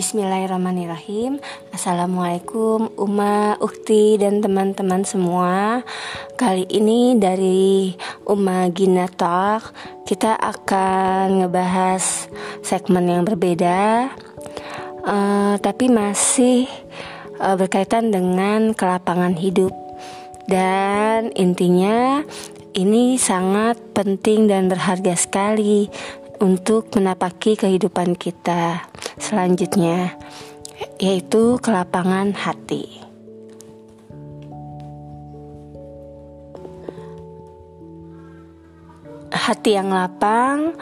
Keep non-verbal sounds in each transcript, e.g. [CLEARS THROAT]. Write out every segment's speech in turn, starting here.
Bismillahirrahmanirrahim. Assalamualaikum Uma, Ukti, dan teman-teman semua. Kali ini dari Uma Gina Talk Kita akan ngebahas segmen yang berbeda. Uh, Tapi masih uh, berkaitan dengan kelapangan hidup. Dan intinya ini sangat penting dan berharga sekali untuk menapaki kehidupan kita selanjutnya, yaitu kelapangan hati. Hati yang lapang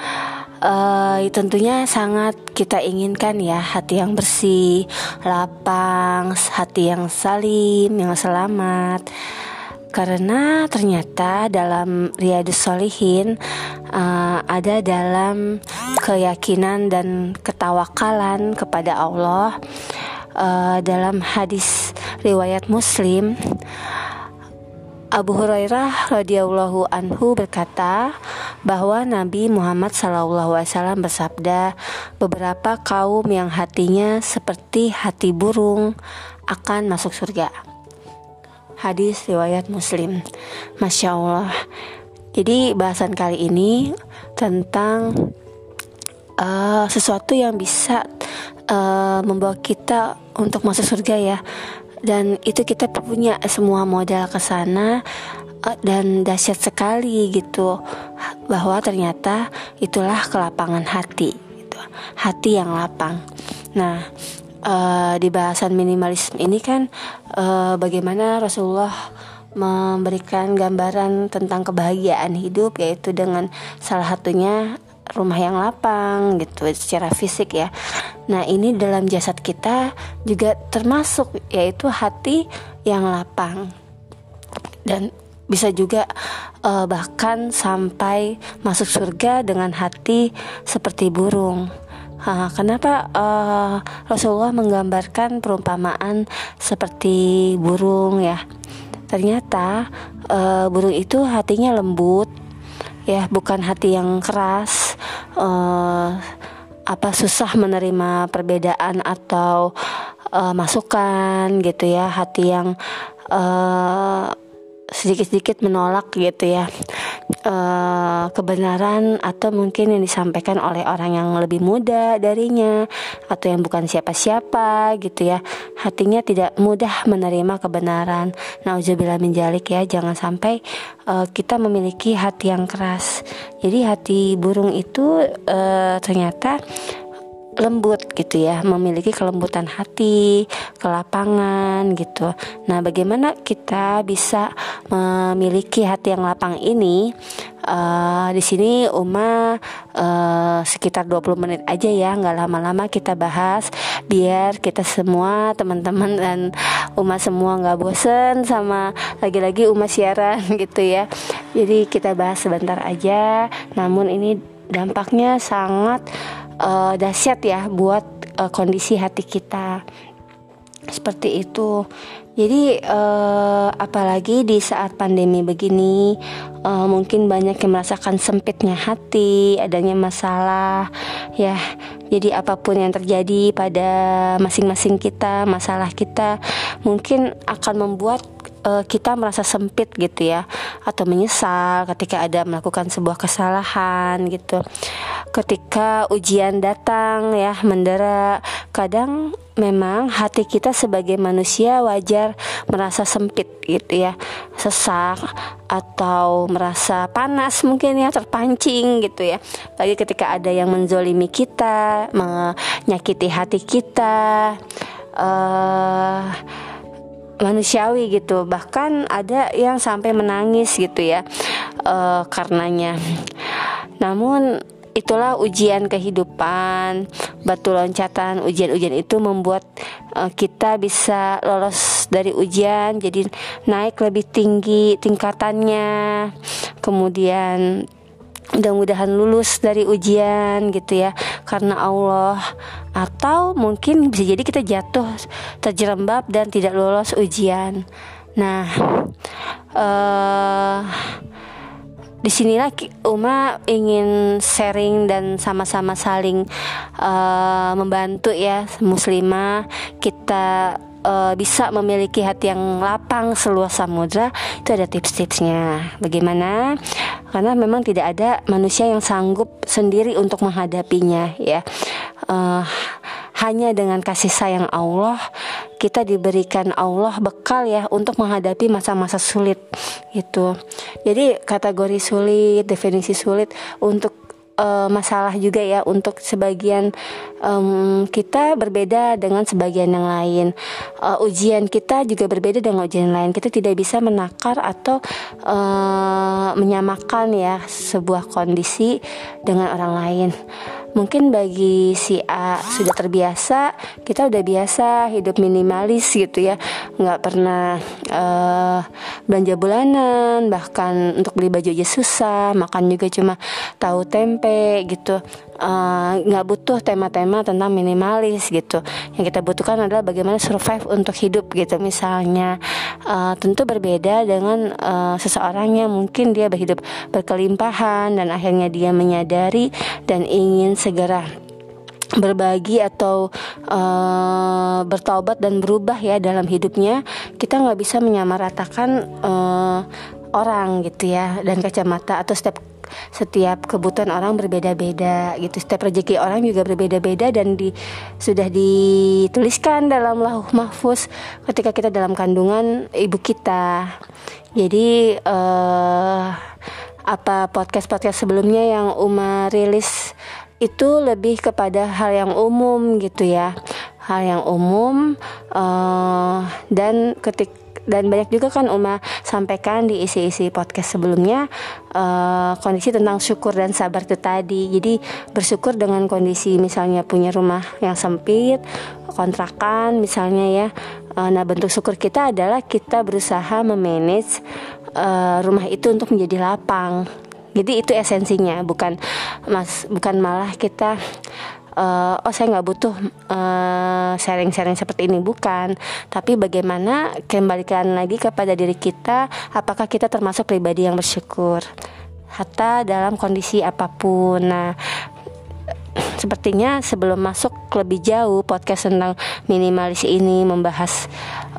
uh, tentunya sangat kita inginkan ya hati yang bersih, lapang, hati yang salim, yang selamat karena ternyata dalam Riyadus Solihin uh, ada dalam keyakinan dan ketawakalan kepada Allah uh, dalam hadis riwayat Muslim Abu Hurairah radhiyallahu anhu berkata bahwa Nabi Muhammad SAW bersabda beberapa kaum yang hatinya seperti hati burung akan masuk surga hadis riwayat Muslim. Masya Allah. Jadi bahasan kali ini tentang uh, sesuatu yang bisa uh, membawa kita untuk masuk surga ya. Dan itu kita punya semua modal ke sana uh, dan dahsyat sekali gitu bahwa ternyata itulah kelapangan hati gitu. Hati yang lapang. Nah, uh, di bahasan minimalisme ini kan uh, bagaimana Rasulullah memberikan gambaran tentang kebahagiaan hidup yaitu dengan salah satunya rumah yang lapang gitu secara fisik ya. Nah, ini dalam jasad kita juga termasuk yaitu hati yang lapang. Dan bisa juga uh, bahkan sampai masuk surga dengan hati seperti burung. Ha, kenapa uh, Rasulullah menggambarkan perumpamaan seperti burung ya? Ternyata uh, burung itu hatinya lembut, ya bukan hati yang keras. Uh, apa susah menerima perbedaan atau uh, masukan gitu ya? Hati yang uh, sedikit-sedikit menolak gitu ya uh, kebenaran atau mungkin yang disampaikan oleh orang yang lebih muda darinya atau yang bukan siapa-siapa gitu ya. Hatinya tidak mudah menerima kebenaran. Nauzubillah menjalik ya jangan sampai uh, kita memiliki hati yang keras. Jadi hati burung itu uh, ternyata lembut gitu ya, memiliki kelembutan hati, kelapangan gitu. Nah, bagaimana kita bisa memiliki hati yang lapang ini? Uh, di sini Uma uh, sekitar 20 menit aja ya, nggak lama-lama kita bahas biar kita semua teman-teman dan Uma semua nggak bosen sama lagi-lagi Uma siaran [LAUGHS] gitu ya. Jadi kita bahas sebentar aja. Namun ini dampaknya sangat uh, dahsyat ya buat uh, kondisi hati kita seperti itu. Jadi uh, apalagi di saat pandemi begini, uh, mungkin banyak yang merasakan sempitnya hati, adanya masalah, ya. Jadi apa pun yang terjadi pada masing-masing kita, masalah kita, mungkin akan membuat uh, kita merasa sempit gitu ya atau menyesal ketika ada melakukan sebuah kesalahan gitu. Ketika ujian datang ya mendera kadang memang hati kita sebagai manusia wajar merasa sempit gitu ya. Sesak atau merasa panas mungkin ya terpancing gitu ya. Bagi ketika ada yang menzolimi kita menyakiti hati kita uh, manusiawi gitu. Bahkan ada yang sampai menangis gitu ya uh, karenanya. Namun itulah ujian kehidupan. Batu loncatan ujian-ujian itu membuat uh, kita bisa lolos dari ujian jadi naik lebih tinggi tingkatannya. Kemudian mudah-mudahan lulus dari ujian gitu ya. Karena Allah atau mungkin bisa jadi kita jatuh terjerembab dan tidak lolos ujian. Nah uh, di sinilah Uma ingin sharing dan sama-sama saling uh, membantu ya muslimah. Kita uh, bisa memiliki hati yang lapang seluas samudra itu ada tips-tipsnya. Bagaimana? Karena memang tidak ada manusia yang sanggup sendiri untuk menghadapinya ya. Uh, hanya dengan kasih sayang Allah kita diberikan Allah bekal ya untuk menghadapi masa-masa sulit itu. Jadi kategori sulit, definisi sulit untuk uh, masalah juga ya untuk sebagian um, kita berbeda dengan sebagian yang lain. Uh, ujian kita juga berbeda dengan ujian lain. Kita tidak bisa menakar atau uh, menyamakan ya sebuah kondisi dengan orang lain mungkin bagi si A sudah terbiasa kita udah biasa hidup minimalis gitu ya. Nggak pernah uh, belanja bulanan bahkan untuk beli baju aja susah makan juga cuma tahu tempe gitu. Eh, nggak uh, butuh tema-tema tentang minimalis gitu. Yang kita butuhkan adalah bagaimana survive untuk hidup gitu. Misalnya uh, tentu berbeda dengan uh, seseorang yang mungkin dia berhidup berkelimpahan dan akhirnya dia menyadari dan ingin segera berbagi atau uh, bertobat dan berubah ya dalam hidupnya kita nggak bisa menyamaratakan uh, orang gitu ya dan kacamata atau setiap setiap kebutuhan orang berbeda-beda gitu. Setiap rezeki orang juga berbeda-beda dan di sudah dituliskan dalam lauh mahfuz ketika kita dalam kandungan ibu kita. Jadi uh, apa podcast podcast sebelumnya yang Uma rilis itu lebih kepada hal yang umum gitu ya hal yang umum uh, dan ketika dan banyak juga kan Uma sampaikan di isi-isi podcast sebelumnya uh, kondisi tentang syukur dan sabar itu tadi. Jadi bersyukur dengan kondisi misalnya punya rumah yang sempit, kontrakan misalnya ya. Uh, nah bentuk syukur kita adalah kita berusaha memanage uh, rumah itu untuk menjadi lapang. Jadi itu esensinya, bukan mas, bukan malah kita uh, oh saya nggak butuh uh, sharing-sharing seperti ini bukan. Tapi bagaimana kembalikan lagi kepada diri kita apakah kita termasuk pribadi yang bersyukur? Hatta dalam kondisi apa pun. Nah sepertinya sebelum masuk lebih jauh podcast tentang minimalis ini membahas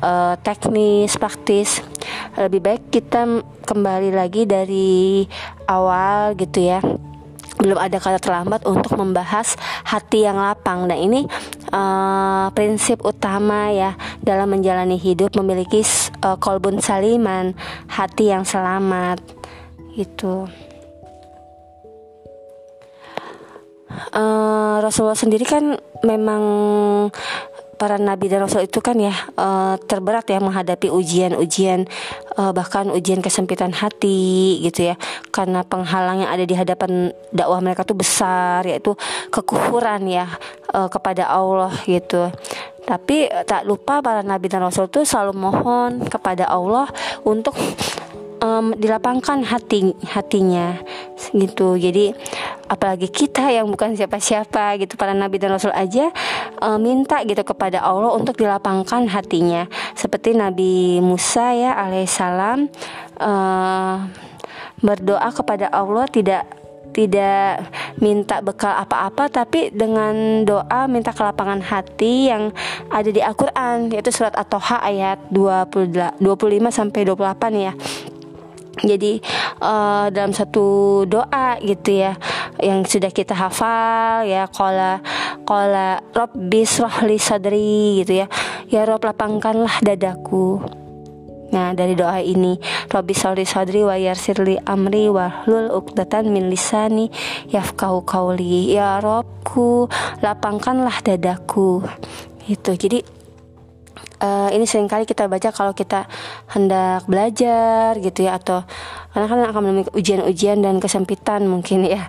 uh, teknis praktis lebih baik kita kembali lagi dari awal gitu ya. Belum ada kata terlambat untuk membahas hati yang lapang. Dan ini uh, prinsip utama ya dalam menjalani hidup memiliki uh, kolbun saliman hati yang selamat itu uh, Rasulullah sendiri kan memang para nabi dan rasul itu kan ya uh, terberat ya menghadapi ujian-ujian uh, bahkan ujian kesempitan hati gitu ya. Karena penghalang yang ada di hadapan dakwah mereka tuh besar yaitu kekufuran ya uh, kepada Allah gitu. Tapi tak lupa para nabi dan rasul itu selalu mohon kepada Allah untuk um, dilapangkan hati hatinya gitu. Jadi apalagi kita yang bukan siapa-siapa gitu para nabi dan rasul aja uh, minta gitu kepada Allah untuk dilapangkan hatinya. Seperti Nabi Musa ya alaihissalam uh, berdoa kepada Allah tidak tidak minta bekal apa-apa tapi dengan doa minta kelapangan hati yang ada di Al-Qur'an yaitu surat At-Toha ayat 20, 25 sampai 28 ya jadi uh, dalam satu doa gitu ya yang sudah kita hafal ya kola kola Robbi rohli sadri gitu ya. Ya Rob lapangkanlah dadaku. Nah dari doa ini Robbi sholli sadri wa yarsirli amri wa uqdatan min lisani yafkahu kauli Ya Robku lapangkanlah dadaku. Itu jadi uh, ini sering kali kita baca kalau kita hendak belajar gitu ya atau karena kan akan menemui ujian-ujian dan kesempitan mungkin ya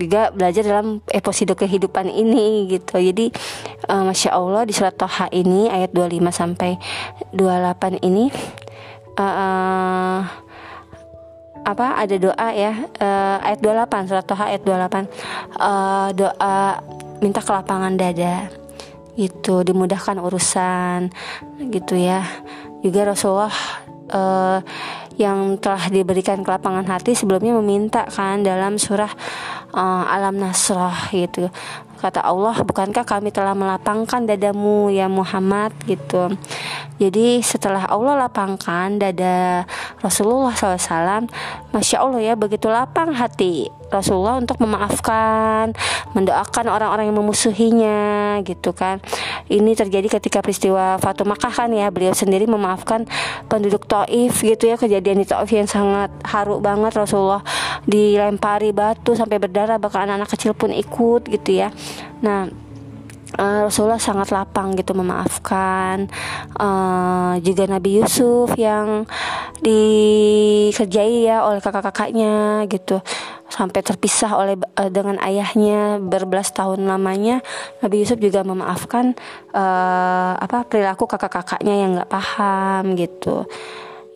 juga belajar dalam episode kehidupan ini gitu. Jadi uh, masya Allah di surat Toha ini ayat 25 sampai 28 ini uh, uh, apa ada doa ya uh, ayat 28 surat Toha ayat 28 uh, doa minta kelapangan dada gitu dimudahkan urusan gitu ya. Juga Rasulullah uh, yang telah diberikan kelapangan hati sebelumnya meminta kan dalam surah uh, Alam Nasrah gitu. Kata Allah bukankah kami telah melapangkan dadamu ya Muhammad? Gitu. Jadi setelah Allah lapangkan dada Rasulullah SAW Masya Allah ya begitu lapang hati Rasulullah untuk memaafkan, mendoakan orang-orang yang memusuhinya gitu kan. Ini terjadi ketika peristiwa Fatu Makkah kan ya, beliau sendiri memaafkan penduduk Taif gitu ya, kejadian di Taif yang sangat haru banget Rasulullah dilempari batu sampai berdarah bahkan anak-anak kecil pun ikut gitu ya. Nah, uh, Rasulullah sangat lapang gitu memaafkan. Uh, juga Nabi Yusuf yang dikerjai ya oleh kakak-kakaknya gitu. Sampai terpisah oleh uh, dengan ayahnya berbelas tahun lamanya. Nabi Yusuf juga memaafkan uh, apa perilaku kakak-kakaknya yang nggak paham gitu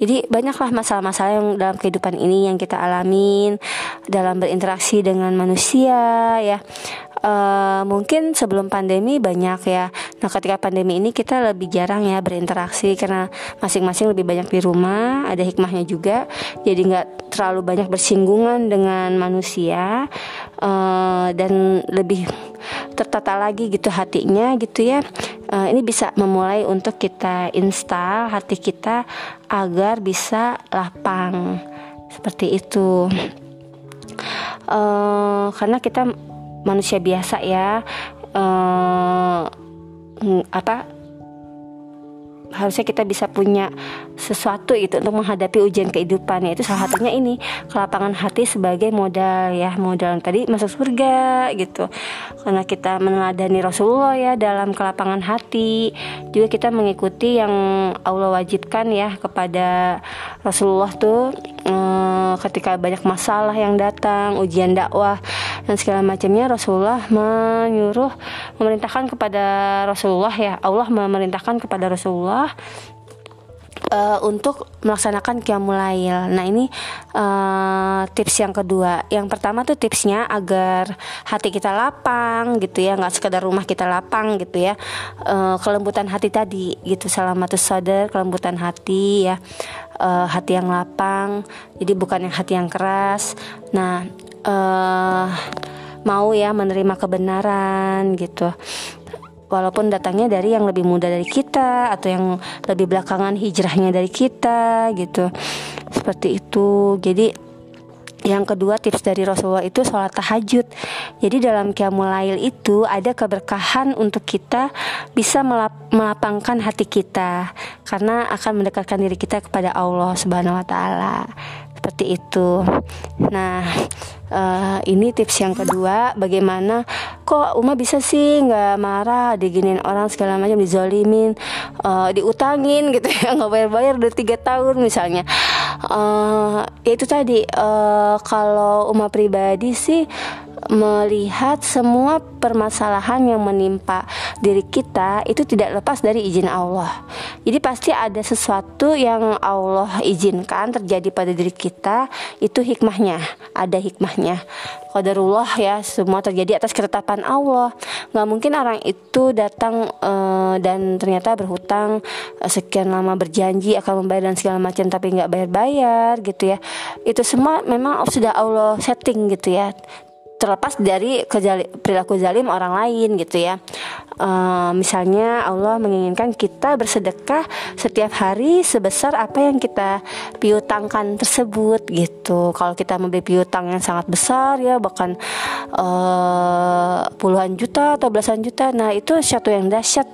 jadi banyaklah masalah-masalah yang dalam kehidupan ini yang kita alamin dalam berinteraksi dengan manusia ya uh, mungkin sebelum pandemi banyak ya. Nah, ketika pandemi ini kita lebih jarang ya berinteraksi karena masing-masing lebih banyak di rumah. Ada hikmahnya juga. Jadi nggak terlalu banyak bersinggungan dengan manusia uh, dan lebih tertata lagi gitu hatinya gitu ya. Uh, ini bisa memulai untuk kita install hati kita agar bisa lapang seperti itu. Uh, karena kita manusia biasa ya uh, apa harusnya kita bisa punya sesuatu itu untuk menghadapi ujian kehidupan. Itu salah satunya ini kelapangan hati sebagai modal ya modal tadi masuk surga gitu. Karena kita meneladani Rasulullah ya dalam kelapangan hati. Juga kita mengikuti yang Allah wajibkan ya kepada Rasulullah tuh eh, ketika banyak masalah yang datang ujian dakwah dan segala macamnya Rasulullah menyuruh memerintahkan kepada Rasulullah ya Allah memerintahkan kepada Rasulullah uh, untuk melaksanakan qiyamul Nah, ini uh, tips yang kedua. Yang pertama tuh tipsnya agar hati kita lapang gitu ya, nggak sekedar rumah kita lapang gitu ya. Uh, kelembutan hati tadi gitu, salamatus sadar, kelembutan hati ya. Uh, hati yang lapang. Jadi bukan yang hati yang keras. Nah, uh, mau ya menerima kebenaran gitu walaupun datangnya dari yang lebih muda dari kita atau yang lebih belakangan hijrahnya dari kita gitu seperti itu jadi yang kedua tips dari Rasulullah itu sholat tahajud Jadi dalam Qiyamul itu ada keberkahan untuk kita bisa melap melapangkan hati kita Karena akan mendekatkan diri kita kepada Allah Subhanahu Wa Taala seperti itu. Nah, uh, ini tips yang kedua. Bagaimana kok Uma bisa sih nggak marah, diginin orang segala macam, dizolimin, uh, diutangin gitu ya, [LAUGHS] nggak bayar-bayar udah tiga tahun misalnya. Uh, itu tadi uh, kalau Uma pribadi sih melihat semua permasalahan yang menimpa diri kita itu tidak lepas dari izin Allah. Jadi pasti ada sesuatu yang Allah izinkan terjadi pada diri kita, itu hikmahnya, ada hikmahnya. Qadarullah ya, semua terjadi atas ketetapan Allah. Nggak mungkin orang itu datang uh, dan ternyata berhutang uh, sekian lama berjanji akan membayar dan segala macam tapi nggak bayar-bayar gitu ya. Itu semua memang sudah Allah setting gitu ya terlepas dari perilaku zalim orang lain gitu ya. Uh, misalnya Allah menginginkan kita bersedekah setiap hari sebesar apa yang kita piutangkan tersebut gitu. Kalau kita membeli piutang yang sangat besar ya bahkan uh, puluhan juta atau belasan juta, nah itu satu yang dahsyat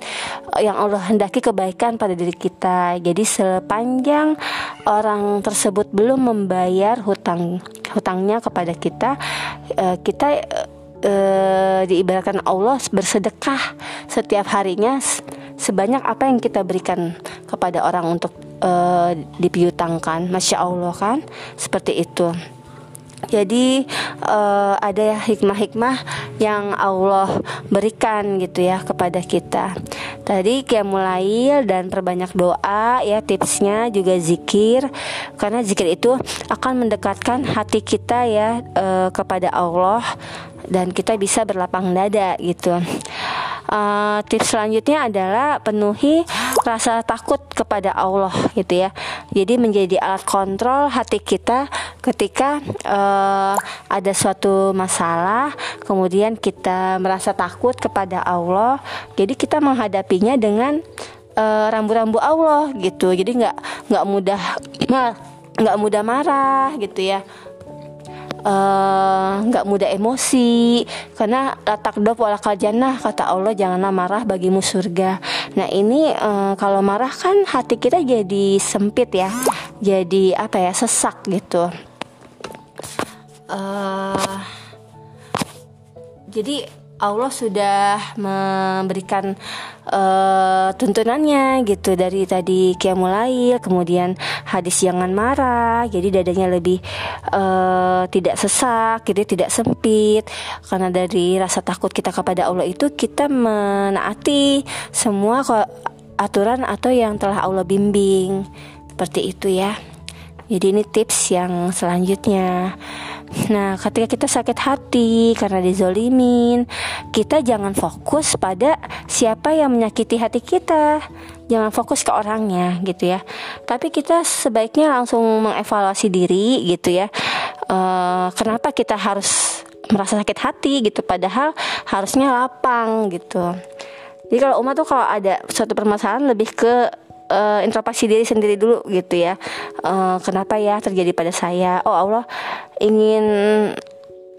yang Allah hendaki kebaikan pada diri kita. Jadi sepanjang orang tersebut belum membayar hutang hutangnya kepada kita kita diibaratkan Allah bersedekah setiap harinya sebanyak apa yang kita berikan kepada orang untuk uh, dipiutangkan. Masya Allah kan? Seperti itu. Jadi uh, ada hikmah-hikmah yang Allah berikan gitu ya kepada kita. Tadi kayak mulai dan perbanyak doa ya tipsnya juga zikir. Karena zikir itu akan mendekatkan hati kita ya uh, kepada Allah dan kita bisa berlapang dada gitu. Uh, tips selanjutnya adalah penuhi rasa takut kepada Allah gitu ya. Jadi menjadi alat kontrol hati kita ketika uh, ada suatu masalah, kemudian kita merasa takut kepada Allah. Jadi kita menghadapinya dengan uh, rambu-rambu Allah gitu. Jadi nggak nggak mudah [CLEARS THROAT] nggak mudah marah gitu ya Eh, nggak uh, mudah emosi. Karena latak dop walakal jannah kata Allah janganlah marah bagimu surga. Nah ini uh, kalau marah kan hati kita jadi sempit ya. Jadi apa ya sesak gitu. Uh, jadi Allah sudah memberikan uh, tuntunannya gitu dari tadi mulai kemudian hadis jangan marah jadi dadanya lebih uh, tidak sesak jadi tidak sempit. Karena dari rasa takut kita kepada Allah itu kita menaati semua aturan atau yang telah Allah bimbing. Seperti itu ya jadi ini tips yang selanjutnya Nah, ketika kita sakit hati karena dizolimin, kita jangan fokus pada siapa yang menyakiti hati kita. Jangan fokus ke orangnya gitu ya. Tapi kita sebaiknya langsung mengevaluasi diri gitu ya. Uh, kenapa kita harus merasa sakit hati gitu padahal harusnya lapang gitu. Jadi kalau umat tuh kalau ada suatu permasalahan lebih ke uh, introspeksi diri sendiri dulu gitu ya. Uh, kenapa ya terjadi pada saya? Oh Allah ingin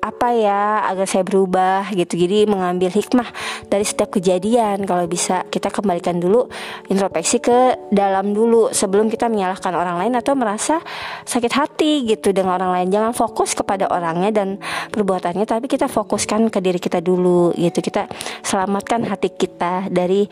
apa ya agar saya berubah gitu. Jadi mengambil hikmah dari setiap kejadian. Kalau bisa kita kembalikan dulu introspeksi ke dalam dulu sebelum kita menyalahkan orang lain atau merasa sakit hati gitu dengan orang lain. Jangan fokus kepada orangnya dan perbuatannya tapi kita fokuskan ke diri kita dulu gitu. Kita selamatkan hati kita dari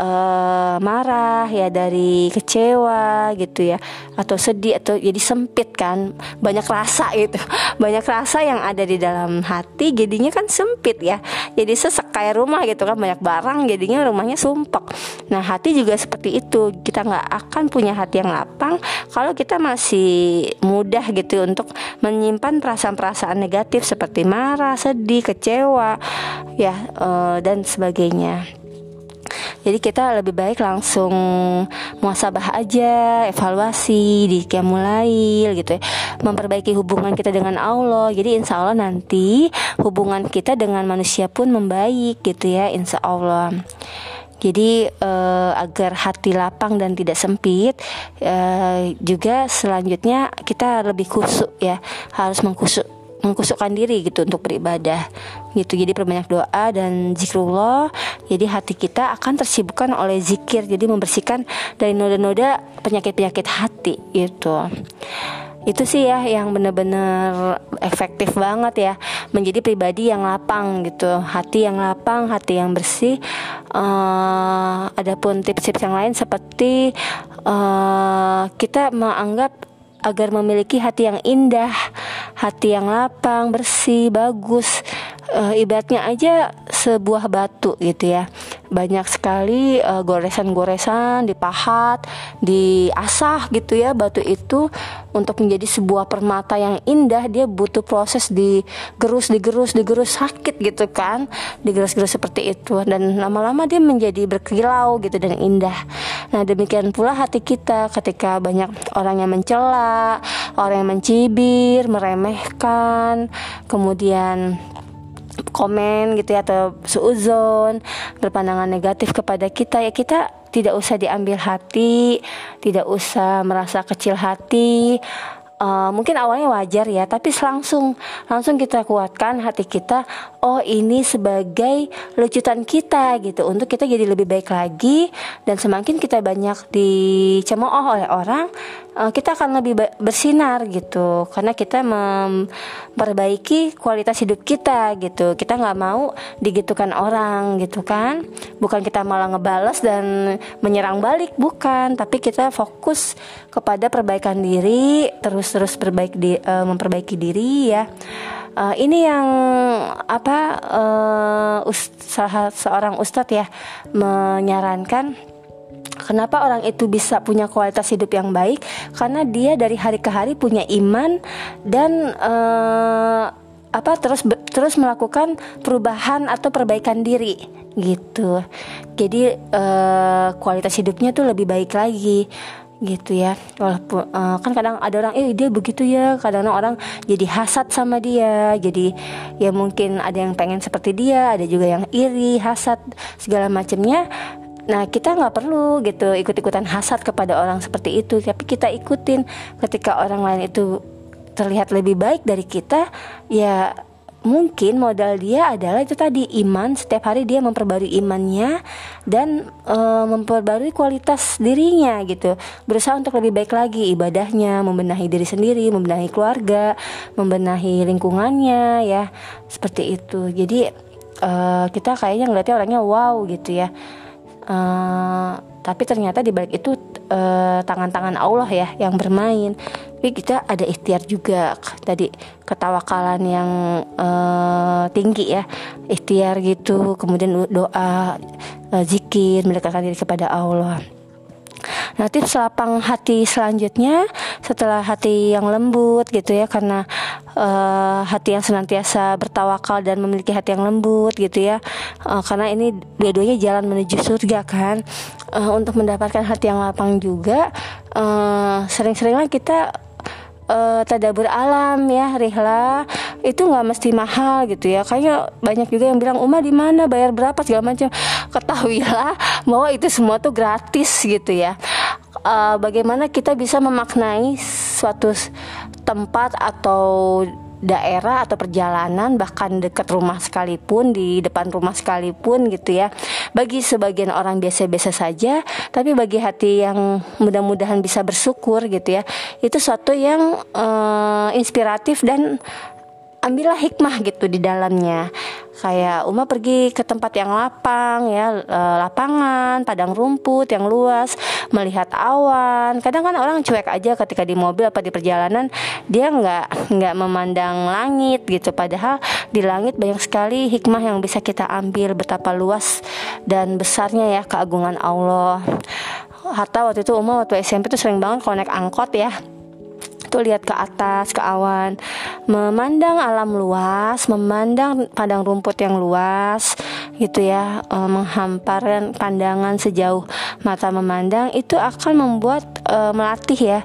uh, marah ya dari kecewa gitu ya atau sedih atau jadi sempit kan. Banyak rasa gitu. [LAUGHS] Banyak rasa yang ada di dalam dalam hati jadinya kan sempit ya. Jadi sesek kayak rumah gitu kan banyak barang jadinya rumahnya sumpek. Nah hati juga seperti itu. Kita nggak akan punya hati yang lapang kalau kita masih mudah gitu untuk menyimpan perasaan-perasaan negatif seperti marah sedih kecewa ya uh, dan sebagainya jadi kita lebih baik langsung muasabah aja, evaluasi di mulai gitu ya. Memperbaiki hubungan kita dengan Allah. Jadi insya Allah nanti hubungan kita dengan manusia pun membaik gitu ya, insya Allah. Jadi uh, agar hati lapang dan tidak sempit, uh, juga selanjutnya kita lebih kusuk ya, harus mengkusuk mengkusukkan diri gitu untuk beribadah gitu. Jadi perbanyak doa dan zikrullah. Jadi hati kita akan tersibukkan oleh zikir. Jadi membersihkan dari noda-noda penyakit-penyakit hati gitu. Itu sih ya yang benar-benar efektif banget ya menjadi pribadi yang lapang gitu. Hati yang lapang hati yang bersih. Uh, adapun tips-tips yang lain seperti uh, kita menganggap agar memiliki hati yang indah, hati yang lapang, bersih, bagus. Uh, ibaratnya aja sebuah batu gitu ya. Banyak sekali uh, goresan-goresan dipahat, diasah gitu ya batu itu untuk menjadi sebuah permata yang indah. Dia butuh proses digerus digerus digerus. Sakit gitu kan digerus-gerus seperti itu. Dan lama-lama dia menjadi berkilau gitu dan indah. Nah demikian pula hati kita ketika banyak orang yang mencela orang yang mencibir meremehkan kemudian komen gitu ya atau suuzon berpandangan negatif kepada kita ya kita tidak usah diambil hati, tidak usah merasa kecil hati. Uh, mungkin awalnya wajar ya, tapi langsung langsung kita kuatkan hati kita. Oh ini sebagai lucutan kita gitu, untuk kita jadi lebih baik lagi dan semakin kita banyak dicemooh oleh orang, uh, kita akan lebih bersinar gitu. Karena kita memperbaiki kualitas hidup kita gitu. Kita nggak mau digitukan orang gitu kan. Bukan kita malah ngebales dan menyerang balik bukan. Tapi kita fokus kepada perbaikan diri terus terus perbaik di, uh, memperbaiki diri ya. Uh, ini yang apa uh, salah seorang ustadz ya menyarankan Kenapa orang itu bisa punya kualitas hidup yang baik? Karena dia dari hari ke hari punya iman dan uh, apa terus terus melakukan perubahan atau perbaikan diri gitu. Jadi uh, kualitas hidupnya tuh lebih baik lagi gitu ya walaupun uh, kan kadang ada orang eh dia begitu ya kadang orang jadi hasad sama dia jadi ya mungkin ada yang pengen seperti dia ada juga yang iri hasad segala macamnya Nah kita nggak perlu gitu ikut-ikutan hasad kepada orang seperti itu Tapi kita ikutin. Ketika orang lain itu terlihat lebih baik dari kita Ya mungkin modal dia adalah itu tadi iman. Setiap hari dia memperbarui imannya dan e, memperbarui kualitas dirinya gitu. Berusaha untuk lebih baik lagi ibadahnya membenahi diri sendiri membenahi keluarga membenahi lingkungannya ya. Seperti itu. Jadi e, kita kayaknya ngeliatnya orangnya wow gitu ya e, tapi ternyata di balik itu tangan-tangan Allah ya yang bermain. Tapi kita ada ikhtiar juga tadi ketawakalan yang uh, tinggi ya ikhtiar gitu. Kemudian doa uh, zikir mendekatkan diri kepada Allah Nah tips lapang hati selanjutnya setelah hati yang lembut gitu ya karena uh, hati yang senantiasa bertawakal dan memiliki hati yang lembut gitu ya uh, karena ini dua-duanya jalan menuju surga kan uh, untuk mendapatkan hati yang lapang juga sering-seringlah kita uh, tadabur alam ya rihla itu nggak mesti mahal gitu ya kayak banyak juga yang bilang Uma di mana? Bayar berapa? segala macam ketahuilah bahwa itu semua tuh gratis gitu ya. Uh, bagaimana kita bisa memaknai suatu tempat atau daerah atau perjalanan bahkan dekat rumah sekalipun di depan rumah sekalipun gitu ya. Bagi sebagian orang biasa-biasa saja tapi bagi hati yang mudah-mudahan bisa bersyukur gitu ya. Itu suatu yang uh, inspiratif dan ambillah hikmah gitu di dalamnya. Kayak Uma pergi ke tempat yang lapang ya e, lapangan padang rumput yang luas melihat awan. Kadang kan orang cuek aja ketika di mobil apa di perjalanan dia nggak nggak memandang langit gitu. Padahal di langit banyak sekali hikmah yang bisa kita ambil betapa luas dan besarnya ya keagungan Allah. Hatta waktu itu Uma waktu SMP tuh sering banget naik angkot ya. Tuh lihat ke atas ke awan memandang alam luas memandang padang rumput yang luas gitu ya e, menghamparkan pandangan sejauh mata memandang itu akan membuat e, melatih ya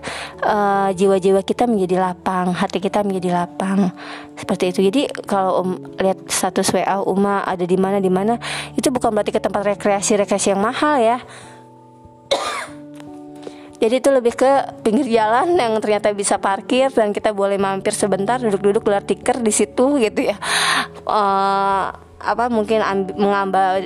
jiwa jiwa-jiwa kita menjadi lapang hati kita menjadi lapang. Seperti itu. Jadi kalau um, lihat status WA Uma ada di mana di mana itu bukan berarti ke tempat rekreasi rekreasi yang mahal ya jadi itu lebih ke pinggir jalan yang ternyata bisa parkir dan kita boleh mampir sebentar duduk-duduk gelar tiker di situ gitu ya. Uh, apa mungkin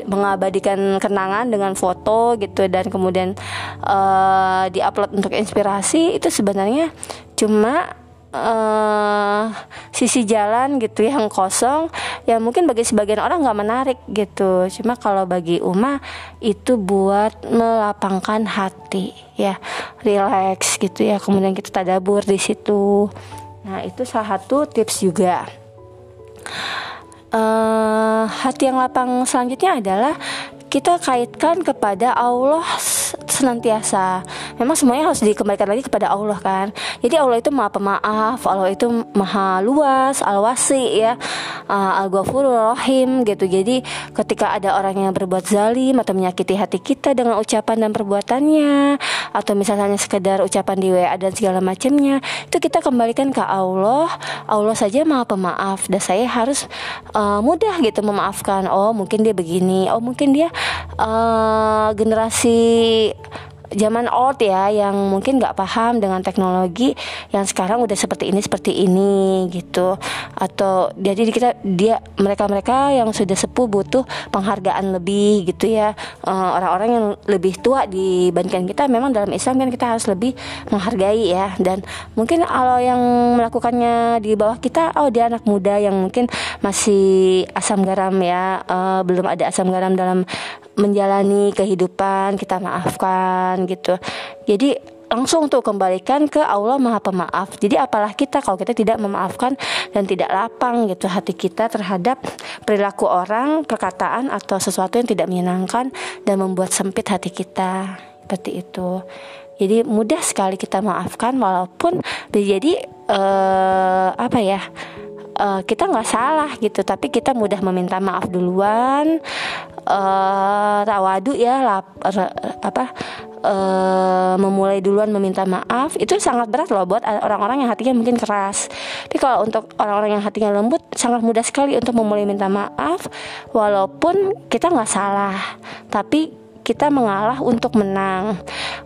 mengabadikan kenangan dengan foto gitu dan kemudian uh, diupload untuk inspirasi itu sebenarnya cuma uh, sisi jalan gitu yang kosong ya mungkin bagi sebagian orang nggak menarik gitu. Cuma kalau bagi Uma itu buat melapangkan hati ya relax gitu ya. Kemudian kita tadabur di situ. Nah itu salah satu tips juga. Uh, hati yang lapang selanjutnya adalah kita kaitkan kepada Allah senantiasa. Memang semuanya harus dikembalikan lagi kepada Allah kan. Jadi Allah itu maha pemaaf, Allah itu maha luas, al-wasi ya, uh, al-ghafurur rahim gitu. Jadi ketika ada orang yang berbuat zalim atau menyakiti hati kita dengan ucapan dan perbuatannya atau misalnya sekedar ucapan di WA dan segala macamnya, itu kita kembalikan ke Allah. Allah saja maha pemaaf dan saya harus uh, mudah gitu memaafkan. Oh, mungkin dia begini. Oh, mungkin dia uh, generasi zaman old ya yang mungkin nggak paham dengan teknologi yang sekarang udah seperti ini seperti ini gitu. Atau jadi kita dia mereka mereka yang sudah sepuh butuh penghargaan lebih gitu ya. Eh, orang-orang yang lebih tua dibandingkan kita memang dalam Islam kan kita harus lebih menghargai ya. Dan mungkin kalau yang melakukannya di bawah kita oh dia anak muda yang mungkin masih asam garam ya. Uh, belum ada asam garam dalam menjalani kehidupan kita maafkan gitu jadi langsung tuh kembalikan ke Allah Maha Pemaaf. Jadi apalah kita kalau kita tidak memaafkan dan tidak lapang gitu hati kita terhadap perilaku orang, perkataan atau sesuatu yang tidak menyenangkan dan membuat sempit hati kita. Seperti itu. Jadi mudah sekali kita maafkan walaupun jadi uh, apa ya? Uh, kita nggak salah gitu tapi kita mudah meminta maaf duluan uh, tawadu ya lap, apa uh, memulai duluan meminta maaf itu sangat berat loh buat orang-orang yang hatinya mungkin keras. Tapi kalau untuk orang-orang yang hatinya lembut sangat mudah sekali untuk memulai minta maaf walaupun kita nggak salah. Tapi kita mengalah untuk menang.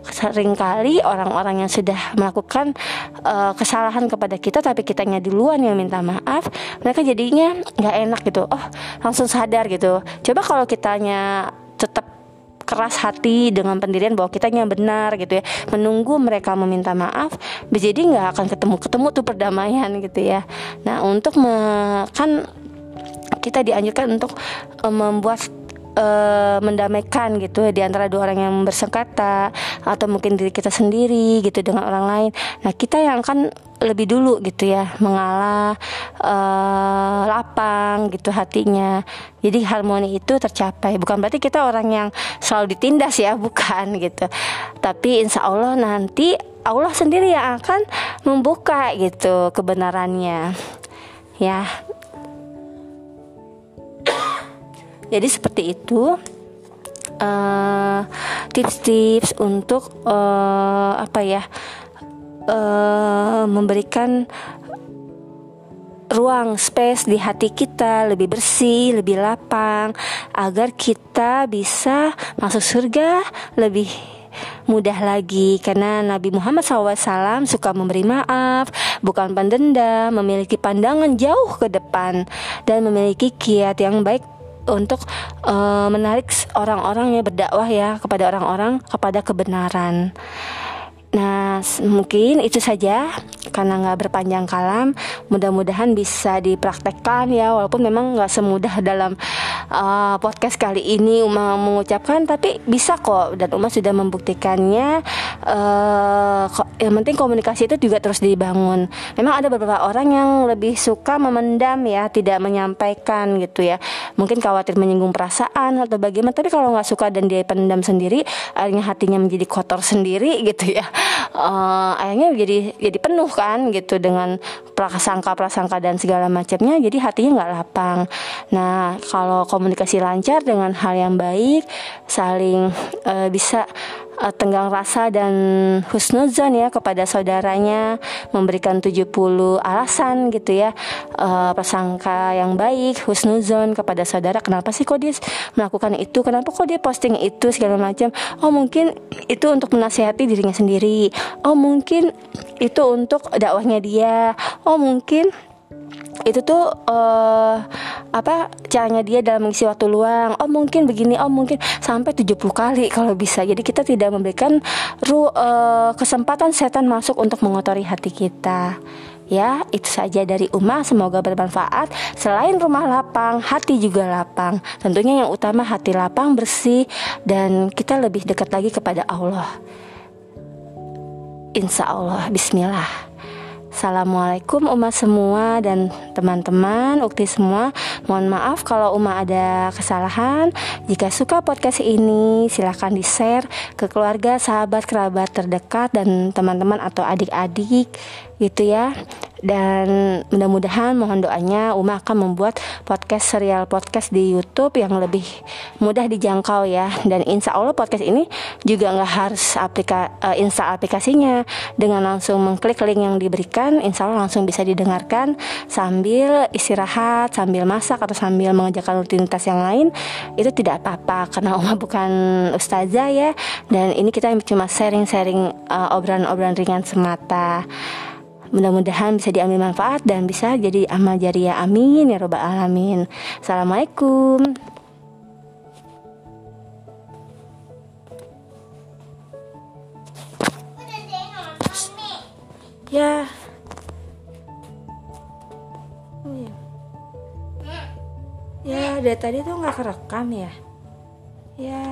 Seringkali orang-orang yang sudah melakukan uh, kesalahan kepada kita tapi kitanya duluan yang minta maaf, mereka jadinya nggak enak gitu. Oh, langsung sadar gitu. Coba kalau kitanya tetap keras hati dengan pendirian bahwa kita yang benar gitu ya menunggu mereka meminta maaf jadi nggak akan ketemu ketemu tuh perdamaian gitu ya nah untuk me, kan kita dianjurkan untuk uh, membuat uh, mendamaikan gitu di antara dua orang yang bersengketa atau mungkin diri kita sendiri gitu dengan orang lain. Nah kita yang akan lebih dulu gitu ya mengalah uh, lapang gitu hatinya. Jadi harmoni itu tercapai. Bukan berarti kita orang yang selalu ditindas ya [LAUGHS] bukan gitu. Tapi insya Allah nanti Allah sendiri yang akan membuka gitu kebenarannya. Ya jadi seperti itu eh, tips-tips uh, untuk uh, apa ya uh, memberikan ruang space di hati kita lebih bersih, lebih lapang agar kita bisa masuk surga lebih mudah lagi. Karena Nabi Muhammad SAW suka memberi maaf, bukan pendendam, memiliki pandangan jauh ke depan dan memiliki kiat yang baik untuk uh, menarik orang-orang yang berdakwah ya kepada orang-orang kepada kebenaran. Nah, mungkin itu saja karena nggak berpanjang kalam. Mudah-mudahan bisa dipraktekkan ya, walaupun memang nggak semudah dalam uh, podcast kali ini Uma mengucapkan, tapi bisa kok dan Uma sudah membuktikannya. Uh, yang penting komunikasi itu juga terus dibangun. Memang ada beberapa orang yang lebih suka memendam ya, tidak menyampaikan gitu ya. Mungkin khawatir menyinggung perasaan atau bagaimana. Tapi kalau nggak suka dan dia pendam sendiri, akhirnya hatinya menjadi kotor sendiri gitu ya uh, akhirnya jadi jadi penuh kan gitu dengan prasangka prasangka dan segala macamnya jadi hatinya nggak lapang nah kalau komunikasi lancar dengan hal yang baik saling uh, bisa uh, tenggang rasa dan husnuzon ya kepada saudaranya memberikan 70 alasan gitu ya uh, prasangka yang baik husnuzon kepada saudara kenapa sih kok dia melakukan itu kenapa kok dia posting itu segala macam. Oh mungkin itu untuk menasihati dirinya sendiri. Oh mungkin itu untuk dakwahnya dia. Oh mungkin itu tuh uh, apa caranya dia dalam mengisi waktu luang oh mungkin begini oh mungkin sampai 70 kali kalau bisa jadi kita tidak memberikan ru uh, kesempatan setan masuk untuk mengotori hati kita Ya, itu saja dari Uma. Semoga bermanfaat. Selain rumah lapang, hati juga lapang. Tentunya yang utama hati lapang, bersih, dan kita lebih dekat lagi kepada Allah. Insya Allah, Bismillah. Assalamualaikum umat semua dan teman-teman Ukti semua. Mohon maaf kalau umat ada kesalahan. Jika suka podcast ini silahkan di share ke keluarga, sahabat, kerabat terdekat Dan teman-teman atau adik-adik gitu ya. Dan mudah-mudahan mohon doanya Uma akan membuat podcast serial podcast di YouTube yang lebih mudah dijangkau ya. Dan insya Allah podcast ini juga nggak harus aplika uh, install aplikasinya. Dengan langsung mengklik link yang diberikan insya Allah langsung bisa didengarkan sambil istirahat sambil masak atau sambil mengerjakan rutinitas yang lain. Itu tidak apa-apa karena Uma bukan ustazah ya. Dan ini kita cuma sharing-sharing uh, obrolan-obrolan ringan semata Mudah-mudahan bisa diambil manfaat dan bisa jadi amal jariah. Amin ya robbal alamin. Assalamualaikum. Ya. Ya. Ya, dari tadi tuh nggak kerekam ya. Ya.